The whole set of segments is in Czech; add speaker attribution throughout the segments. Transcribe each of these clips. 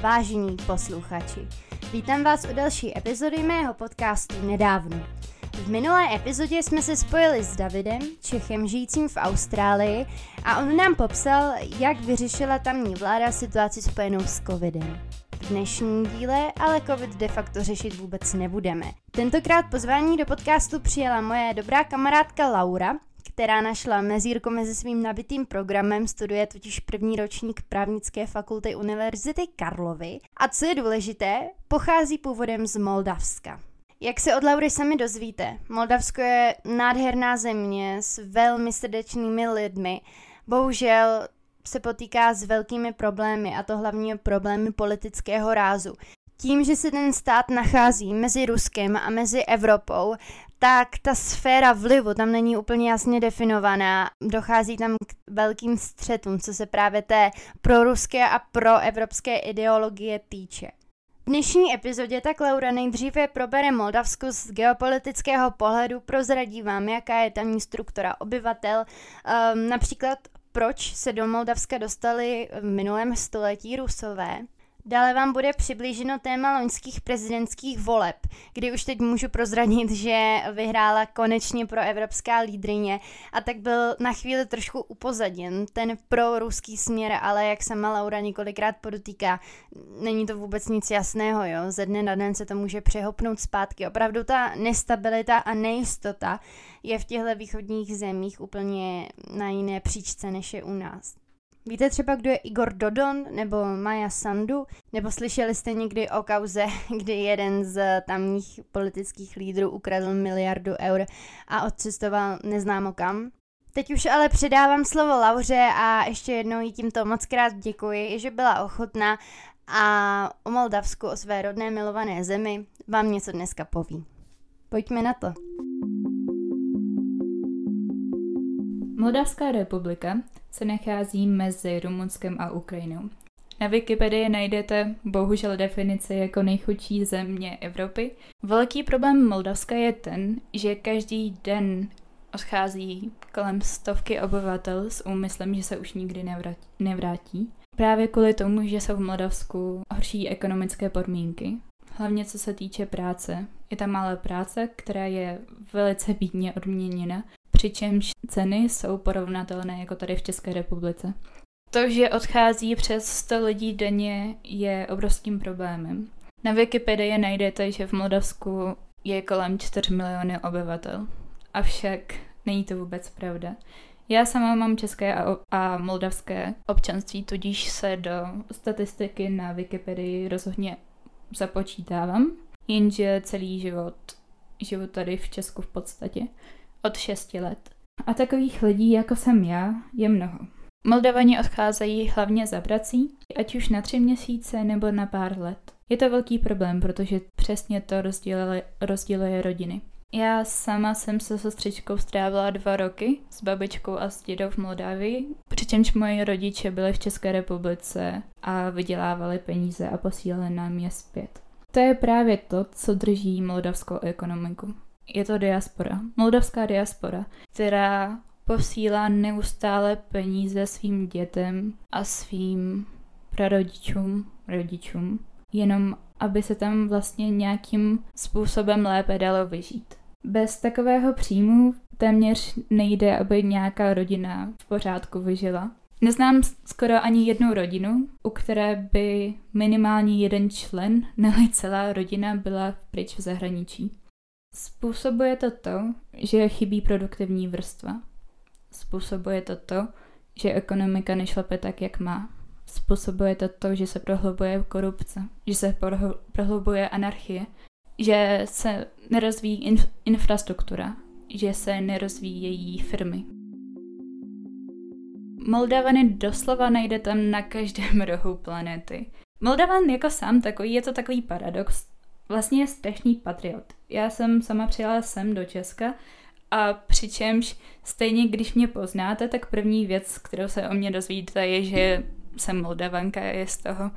Speaker 1: vážení posluchači. Vítám vás u další epizody mého podcastu Nedávno. V minulé epizodě jsme se spojili s Davidem, Čechem žijícím v Austrálii a on nám popsal, jak vyřešila tamní vláda situaci spojenou s covidem. V dnešním díle ale covid de facto řešit vůbec nebudeme. Tentokrát pozvání do podcastu přijela moje dobrá kamarádka Laura, která našla mezírko mezi svým nabitým programem, studuje totiž první ročník právnické fakulty Univerzity Karlovy a co je důležité, pochází původem z Moldavska. Jak se od Laury sami dozvíte, Moldavsko je nádherná země s velmi srdečnými lidmi. Bohužel se potýká s velkými problémy, a to hlavně problémy politického rázu. Tím, že se ten stát nachází mezi Ruskem a mezi Evropou, tak ta sféra vlivu tam není úplně jasně definovaná. Dochází tam k velkým střetům, co se právě té proruské a proevropské ideologie týče. V dnešní epizodě tak Laura nejdříve probere Moldavsko z geopolitického pohledu, prozradí vám, jaká je tamní struktura obyvatel, um, například proč se do Moldavska dostali v minulém století Rusové, Dále vám bude přiblíženo téma loňských prezidentských voleb, kdy už teď můžu prozradit, že vyhrála konečně pro evropská lídrině a tak byl na chvíli trošku upozaděn ten pro ruský směr, ale jak sama Laura několikrát podotýká, není to vůbec nic jasného, jo, ze dne na den se to může přehopnout zpátky. Opravdu ta nestabilita a nejistota je v těchto východních zemích úplně na jiné příčce, než je u nás. Víte třeba, kdo je Igor Dodon nebo Maja Sandu? Nebo slyšeli jste někdy o kauze, kdy jeden z tamních politických lídrů ukradl miliardu eur a odcestoval neznámo kam? Teď už ale předávám slovo Lauře a ještě jednou jí tímto moc krát děkuji, že byla ochotná a o Moldavsku, o své rodné milované zemi vám něco dneska poví. Pojďme na to.
Speaker 2: Moldavská republika se nachází mezi Rumunskem a Ukrajinou. Na Wikipedii najdete bohužel definici jako nejchudší země Evropy. Velký problém Moldavska je ten, že každý den odchází kolem stovky obyvatel s úmyslem, že se už nikdy nevrátí. Právě kvůli tomu, že jsou v Moldavsku horší ekonomické podmínky. Hlavně co se týče práce. Je tam málo práce, která je velice bídně odměněna přičemž ceny jsou porovnatelné jako tady v České republice. To, že odchází přes 100 lidí denně, je obrovským problémem. Na Wikipedii najdete, že v Moldavsku je kolem 4 miliony obyvatel. Avšak není to vůbec pravda. Já sama mám české a, a moldavské občanství, tudíž se do statistiky na Wikipedii rozhodně započítávám, jenže celý život žiju tady v Česku v podstatě od 6 let. A takových lidí, jako jsem já, je mnoho. Moldavani odcházejí hlavně za prací, ať už na tři měsíce nebo na pár let. Je to velký problém, protože přesně to rozděluje, rodiny. Já sama jsem se sestřičkou strávila dva roky s babičkou a s dědou v Moldávii, přičemž moji rodiče byli v České republice a vydělávali peníze a posílali nám je zpět. To je právě to, co drží moldavskou ekonomiku je to diaspora, moldavská diaspora, která posílá neustále peníze svým dětem a svým prarodičům, rodičům, jenom aby se tam vlastně nějakým způsobem lépe dalo vyžít. Bez takového příjmu téměř nejde, aby nějaká rodina v pořádku vyžila. Neznám skoro ani jednu rodinu, u které by minimálně jeden člen, nebo celá rodina byla pryč v zahraničí. Způsobuje to to, že chybí produktivní vrstva. Způsobuje to to, že ekonomika nešlape tak, jak má. Způsobuje to to, že se prohlubuje korupce, že se prohlubuje anarchie, že se nerozvíjí inf- infrastruktura, že se nerozvíjejí firmy. Moldavany doslova najde tam na každém rohu planety. Moldavan jako sám takový, je to takový paradox, vlastně je strašný patriot. Já jsem sama přijela sem do Česka a přičemž stejně, když mě poznáte, tak první věc, kterou se o mě dozvíte, je, že jsem Moldavanka, je z toho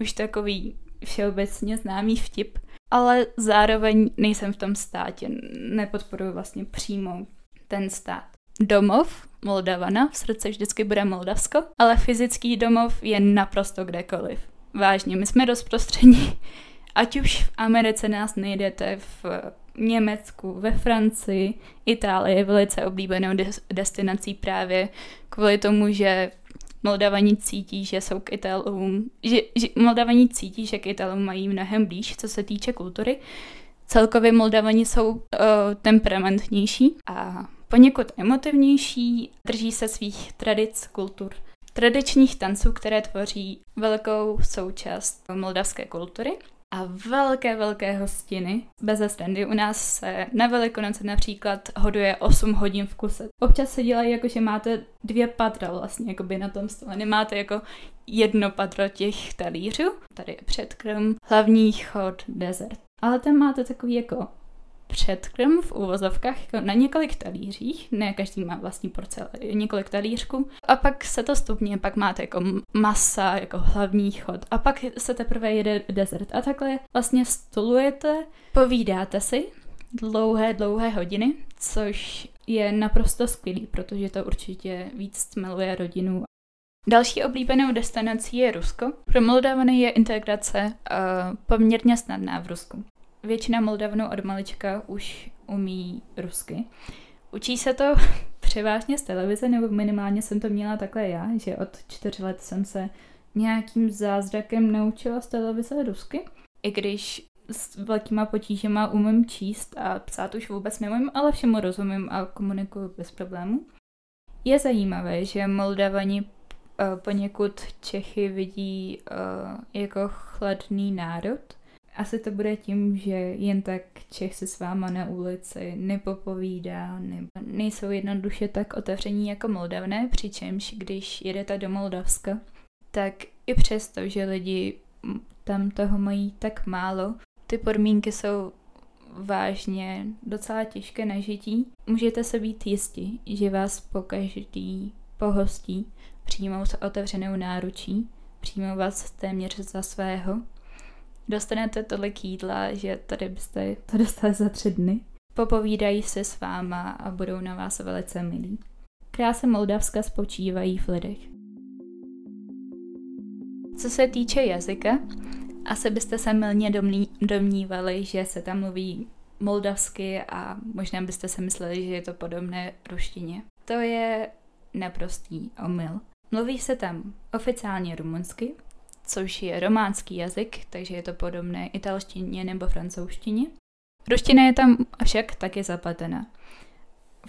Speaker 2: už takový všeobecně známý vtip, ale zároveň nejsem v tom státě, nepodporuji vlastně přímo ten stát. Domov Moldavana, v srdci vždycky bude Moldavsko, ale fyzický domov je naprosto kdekoliv. vážně, my jsme rozprostření. Ať už v Americe nás nejdete, v Německu, ve Francii, Itálie je velice oblíbenou des- destinací právě kvůli tomu, že Moldavani cítí, že jsou k Italům, že, že Moldavani cítí, že k Italům mají mnohem blíž, co se týče kultury. Celkově Moldavani jsou uh, temperamentnější a poněkud emotivnější, drží se svých tradic, kultur, tradičních tanců, které tvoří velkou součást moldavské kultury a velké, velké hostiny bez standy. U nás se na Velikonoce například hoduje 8 hodin v kuse. Občas se dělají jako, že máte dvě patra vlastně by na tom stole. Nemáte jako jedno patro těch talířů. Tady je předkrm, hlavní chod, desert. Ale tam máte takový jako předkrm v úvozovkách jako na několik talířích, ne každý má vlastní porce, několik talířků. A pak se to stupně, pak máte jako masa, jako hlavní chod. A pak se teprve jede dezert. A takhle vlastně stolujete, povídáte si dlouhé, dlouhé hodiny, což je naprosto skvělý, protože to určitě víc stmeluje rodinu Další oblíbenou destinací je Rusko. Pro Moldavany je integrace uh, poměrně snadná v Rusku. Většina Moldavanů od malička už umí rusky. Učí se to převážně z televize, nebo minimálně jsem to měla takhle já, že od čtyř let jsem se nějakým zázrakem naučila z televize rusky. I když s velkýma potížema umím číst a psát už vůbec neumím, ale všemu rozumím a komunikuju bez problémů. Je zajímavé, že Moldavani uh, poněkud Čechy vidí uh, jako chladný národ, asi to bude tím, že jen tak Čech se s váma na ulici nepopovídá, nebo nejsou jednoduše tak otevření jako Moldavné, přičemž když jedete do Moldavska, tak i přesto, že lidi tam toho mají tak málo, ty podmínky jsou vážně docela těžké na žití. Můžete se být jistí, že vás po každý pohostí přijmou s otevřenou náručí, přijmou vás téměř za svého Dostanete tolik jídla, že tady byste to dostali za tři dny. Popovídají se s váma a budou na vás velice milí. Krásy Moldavska spočívají v lidech. Co se týče jazyka, asi byste se milně domnívali, že se tam mluví moldavsky a možná byste se mysleli, že je to podobné ruštině. To je naprostý omyl. Mluví se tam oficiálně rumunsky, což je románský jazyk, takže je to podobné italštině nebo francouzštině. Ruština je tam však taky zapletena.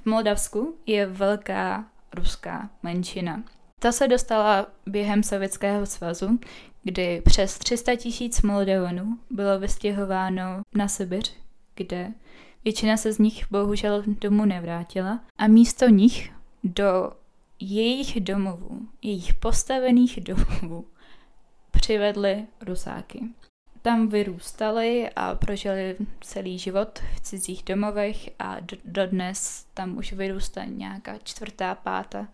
Speaker 2: V Moldavsku je velká ruská menšina. Ta se dostala během Sovětského svazu, kdy přes 300 tisíc Moldavanů bylo vystěhováno na Sibiř, kde většina se z nich bohužel domů nevrátila a místo nich do jejich domovů, jejich postavených domovů, přivedli Rusáky. Tam vyrůstali a prožili celý život v cizích domovech a dodnes tam už vyrůstá nějaká čtvrtá, pátá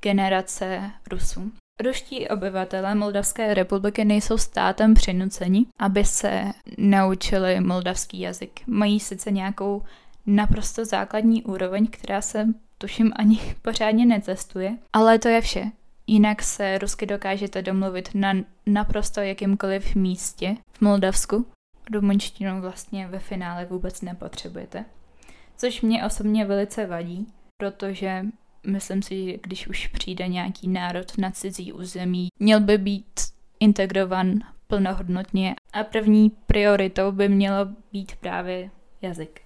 Speaker 2: generace Rusů. Ruští obyvatelé Moldavské republiky nejsou státem přinuceni, aby se naučili moldavský jazyk. Mají sice nějakou naprosto základní úroveň, která se tuším ani pořádně netestuje, ale to je vše. Jinak se rusky dokážete domluvit na naprosto jakýmkoliv místě v Moldavsku. Rumunštinu vlastně ve finále vůbec nepotřebujete. Což mě osobně velice vadí, protože myslím si, že když už přijde nějaký národ na cizí území, měl by být integrovan plnohodnotně a první prioritou by mělo být právě jazyk.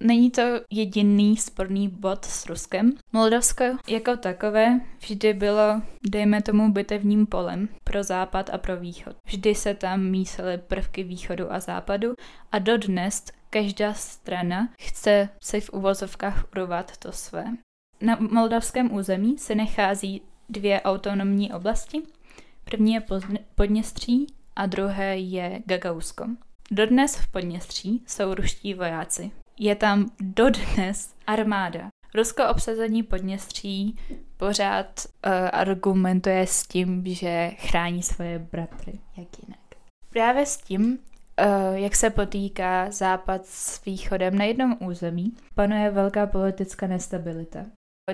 Speaker 2: Není to jediný sporný bod s Ruskem. Moldavsko jako takové vždy bylo, dejme tomu, bitevním polem pro západ a pro východ. Vždy se tam mísely prvky východu a západu a dodnes každá strana chce si v uvozovkách urovat to své. Na moldavském území se nachází dvě autonomní oblasti. První je Podněstří a druhé je Gagausko. Dodnes v Podněstří jsou ruští vojáci je tam dodnes armáda. Rusko obsazení Podněstří pořád uh, argumentuje s tím, že chrání svoje bratry, jak jinak. Právě s tím, uh, jak se potýká Západ s východem na jednom území, panuje velká politická nestabilita.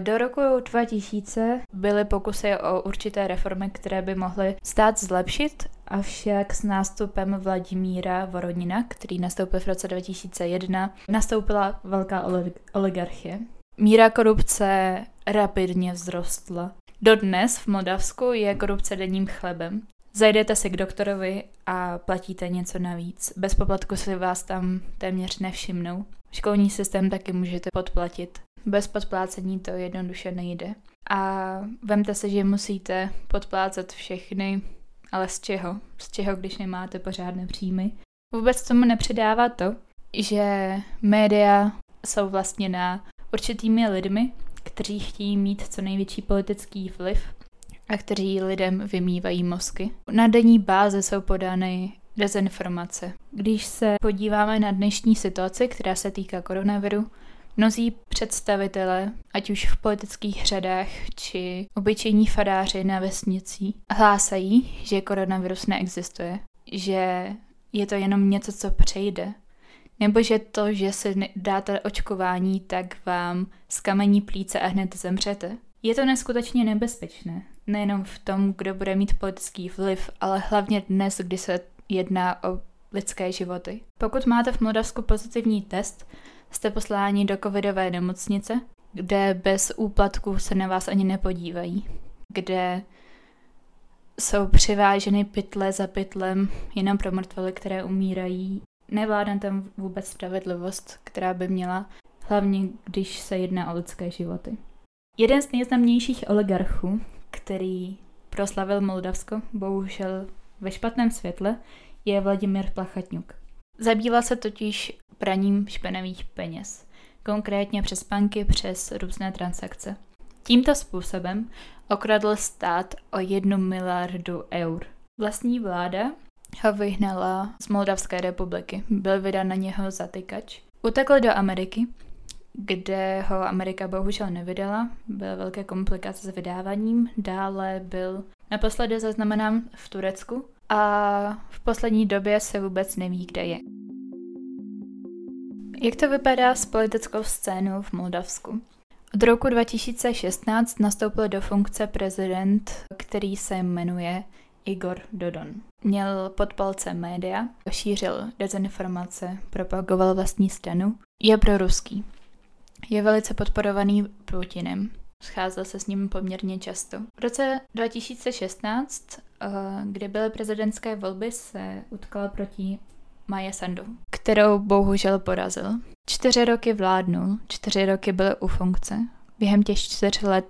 Speaker 2: Do roku 2000 byly pokusy o určité reformy, které by mohly stát zlepšit, avšak s nástupem Vladimíra Voronina, který nastoupil v roce 2001, nastoupila velká oligarchie. Míra korupce rapidně vzrostla. Dodnes v Moldavsku je korupce denním chlebem. Zajdete si k doktorovi a platíte něco navíc. Bez poplatku si vás tam téměř nevšimnou. Školní systém taky můžete podplatit. Bez podplácení to jednoduše nejde. A vemte se, že musíte podplácet všechny, ale z čeho? Z čeho, když nemáte pořádné příjmy? Vůbec tomu nepředává to, že média jsou vlastně na určitými lidmi, kteří chtějí mít co největší politický vliv a kteří lidem vymývají mozky. Na denní báze jsou podány dezinformace. Když se podíváme na dnešní situaci, která se týká koronaviru, mnozí představitelé, ať už v politických řadách či obyčejní fadáři na vesnici, hlásají, že koronavirus neexistuje, že je to jenom něco, co přejde, nebo že to, že si dáte očkování, tak vám skamení plíce a hned zemřete. Je to neskutečně nebezpečné. Nejenom v tom, kdo bude mít politický vliv, ale hlavně dnes, kdy se jedná o lidské životy. Pokud máte v Moldavsku pozitivní test, jste posláni do covidové nemocnice, kde bez úplatku se na vás ani nepodívají, kde jsou přiváženy pytle za pytlem jenom pro mrtvoly, které umírají. Nevládá tam vůbec spravedlivost, která by měla, hlavně když se jedná o lidské životy. Jeden z nejznámějších oligarchů, který proslavil Moldavsko, bohužel ve špatném světle, je Vladimír Plachatňuk. Zabýval se totiž praním špenavých peněz, konkrétně přes banky přes různé transakce. Tímto způsobem okradl stát o jednu miliardu eur. Vlastní vláda ho vyhnala z Moldavské republiky. Byl vydán na něho zatykač. Utekl do Ameriky, kde ho Amerika bohužel nevydala. Byly velké komplikace s vydáváním. Dále byl naposledy zaznamenán v Turecku a v poslední době se vůbec neví, kde je. Jak to vypadá s politickou scénou v Moldavsku? Od roku 2016 nastoupil do funkce prezident, který se jmenuje Igor Dodon. Měl pod palcem média, šířil dezinformace, propagoval vlastní stranu. Je proruský. Je velice podporovaný Putinem. Scházel se s ním poměrně často. V roce 2016, eh, kdy byly prezidentské volby, se utkal proti Maja Sandu, kterou bohužel porazil. Čtyři roky vládnul, čtyři roky byl u funkce. Během těch čtyř let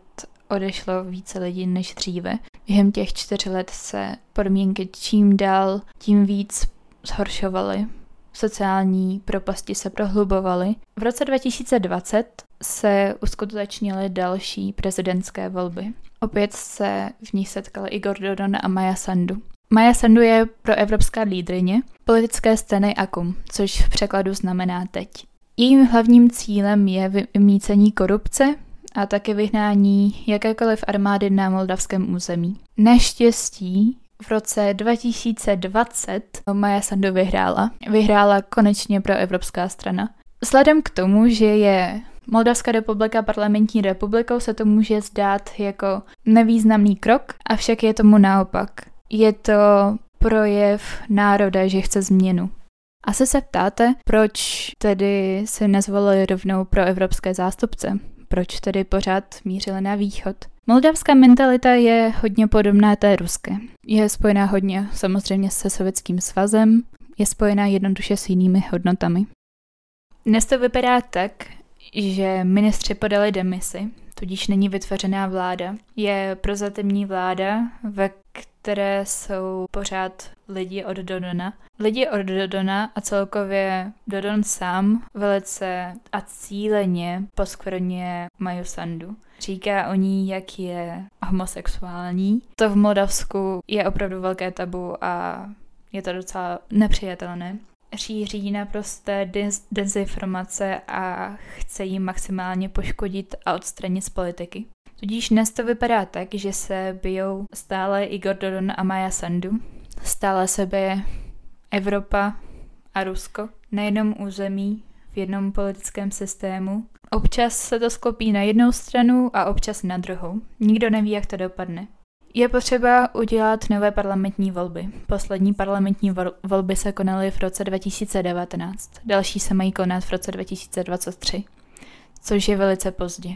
Speaker 2: odešlo více lidí než dříve. Během těch čtyř let se podmínky čím dál, tím víc zhoršovaly. Sociální propasti se prohlubovaly. V roce 2020 se uskutečnily další prezidentské volby. Opět se v ní setkali Igor Dodon a Maja Sandu. Maja Sandu je pro evropská lídrině politické strany AKUM, což v překladu znamená teď. Jejím hlavním cílem je vymícení korupce a také vyhnání jakékoliv armády na moldavském území. Naštěstí v roce 2020 Maja Sandu vyhrála. Vyhrála konečně pro Evropská strana. Vzhledem k tomu, že je Moldavská republika parlamentní republikou, se to může zdát jako nevýznamný krok, avšak je tomu naopak. Je to projev národa, že chce změnu. Asi se ptáte, proč tedy se nezvolili rovnou pro evropské zástupce? Proč tedy pořád mířili na východ? Moldavská mentalita je hodně podobná té ruské. Je spojená hodně samozřejmě se sovětským svazem, je spojená jednoduše s jinými hodnotami. Dnes to vypadá tak, že ministři podali demisi, tudíž není vytvořená vláda. Je prozatímní vláda, ve které jsou pořád lidi od Dodona. Lidi od Dodona a celkově Dodon sám velice a cíleně poskvrně Maju Sandu. Říká o ní, jak je homosexuální. To v Moldavsku je opravdu velké tabu a je to docela nepřijatelné šíří naprosté dezinformace a chce jí maximálně poškodit a odstranit z politiky. Tudíž dnes to vypadá tak, že se bijou stále Igor Dodon a Maja Sandu, stále sebe Evropa a Rusko, nejenom území v jednom politickém systému. Občas se to sklopí na jednou stranu a občas na druhou. Nikdo neví, jak to dopadne. Je potřeba udělat nové parlamentní volby. Poslední parlamentní volby se konaly v roce 2019, další se mají konat v roce 2023, což je velice pozdě.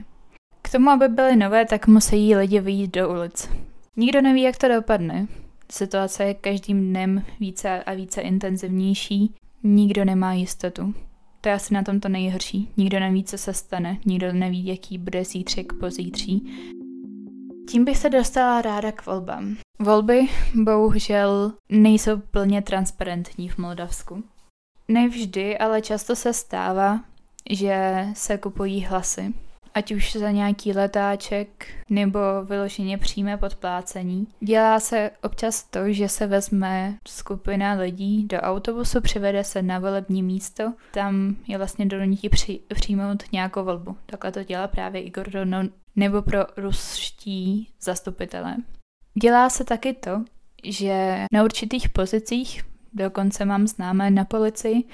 Speaker 2: K tomu, aby byly nové, tak musí lidi vyjít do ulic. Nikdo neví, jak to dopadne. Situace je každým dnem více a více intenzivnější. Nikdo nemá jistotu. To je asi na tom to nejhorší. Nikdo neví, co se stane. Nikdo neví, jaký bude zítřek pozítří. Tím bych se dostala ráda k volbám. Volby bohužel nejsou plně transparentní v Moldavsku. Nevždy, ale často se stává, že se kupují hlasy ať už za nějaký letáček nebo vyloženě přímé podplácení. Dělá se občas to, že se vezme skupina lidí do autobusu, přivede se na volební místo, tam je vlastně donutí při, přijmout nějakou volbu. Takhle to dělá právě Igor Donon nebo pro ruští zastupitelé. Dělá se taky to, že na určitých pozicích, dokonce mám známé na policii,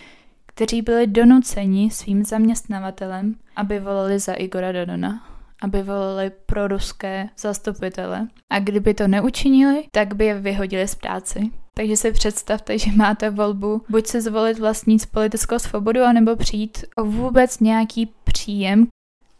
Speaker 2: kteří byli donuceni svým zaměstnavatelem, aby volili za Igora Dodona, aby volili pro ruské zastupitele. A kdyby to neučinili, tak by je vyhodili z práci. Takže si představte, že máte volbu buď se zvolit vlastní politickou svobodu, anebo přijít o vůbec nějaký příjem.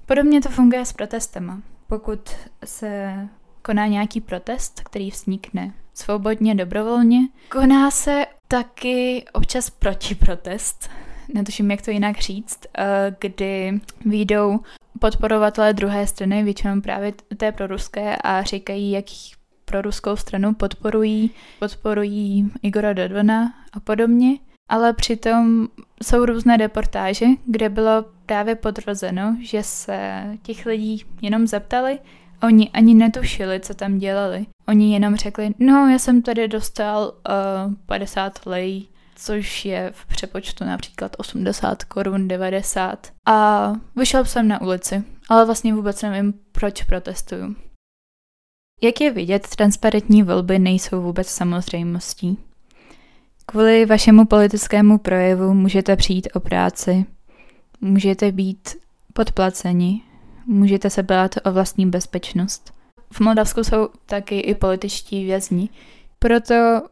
Speaker 2: Podobně to funguje s protestama. Pokud se koná nějaký protest, který vznikne svobodně, dobrovolně, koná se taky občas protiprotest, netuším, jak to jinak říct, eh, kdy výjdou podporovatelé druhé strany, většinou právě té proruské, a říkají, jak pro ruskou stranu podporují, podporují Igora Dodona a podobně. Ale přitom jsou různé reportáže, kde bylo právě potvrzeno, že se těch lidí jenom zeptali, Oni ani netušili, co tam dělali. Oni jenom řekli, no já jsem tady dostal uh, 50 lej, což je v přepočtu například 80 korun, 90. A vyšel jsem na ulici, ale vlastně vůbec nevím, proč protestuju. Jak je vidět, transparentní volby nejsou vůbec samozřejmostí. Kvůli vašemu politickému projevu můžete přijít o práci, můžete být podplaceni, můžete se bát o vlastní bezpečnost. V Moldavsku jsou taky i političtí vězni. Proto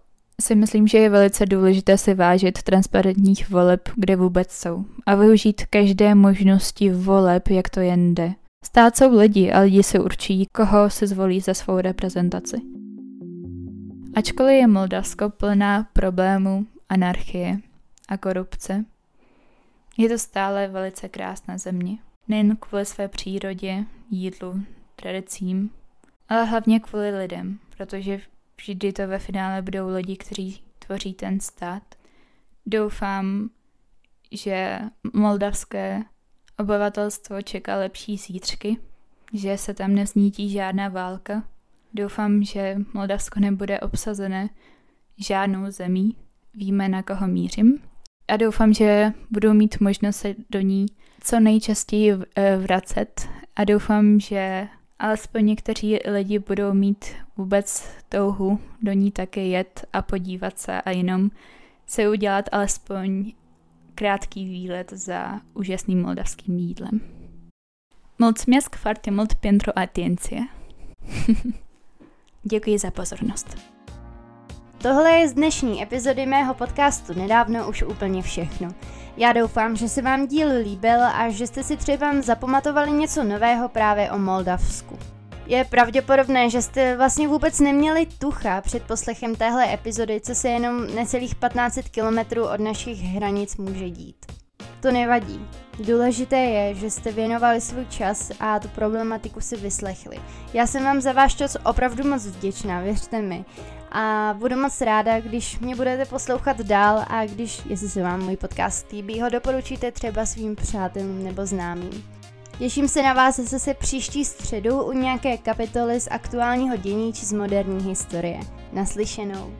Speaker 2: si myslím, že je velice důležité si vážit transparentních voleb, kde vůbec jsou, a využít každé možnosti voleb, jak to jen jde. Stát jsou lidi a lidi si určí, koho si zvolí za svou reprezentaci. Ačkoliv je Moldavsko plná problémů, anarchie a korupce, je to stále velice krásná země nejen kvůli své přírodě, jídlu, tradicím, ale hlavně kvůli lidem, protože vždy to ve finále budou lidi, kteří tvoří ten stát. Doufám, že moldavské obyvatelstvo čeká lepší zítřky, že se tam neznítí žádná válka. Doufám, že Moldavsko nebude obsazené žádnou zemí. Víme, na koho mířím. A doufám, že budou mít možnost se do ní co nejčastěji eh, vracet a doufám, že alespoň někteří lidi budou mít vůbec touhu do ní také jet a podívat se a jenom se udělat alespoň krátký výlet za úžasným moldavským jídlem. Mulțumesc foarte mult pentru atenție. Děkuji za pozornost.
Speaker 1: Tohle je z dnešní epizody mého podcastu nedávno už úplně všechno. Já doufám, že se vám díl líbil a že jste si třeba zapamatovali něco nového právě o Moldavsku. Je pravděpodobné, že jste vlastně vůbec neměli tucha před poslechem téhle epizody, co se jenom necelých 15 kilometrů od našich hranic může dít. To nevadí. Důležité je, že jste věnovali svůj čas a tu problematiku si vyslechli. Já jsem vám za váš čas opravdu moc vděčná, věřte mi a budu moc ráda, když mě budete poslouchat dál a když, jestli se vám můj podcast líbí, ho doporučíte třeba svým přátelům nebo známým. Těším se na vás zase příští středu u nějaké kapitoly z aktuálního dění či z moderní historie. Naslyšenou.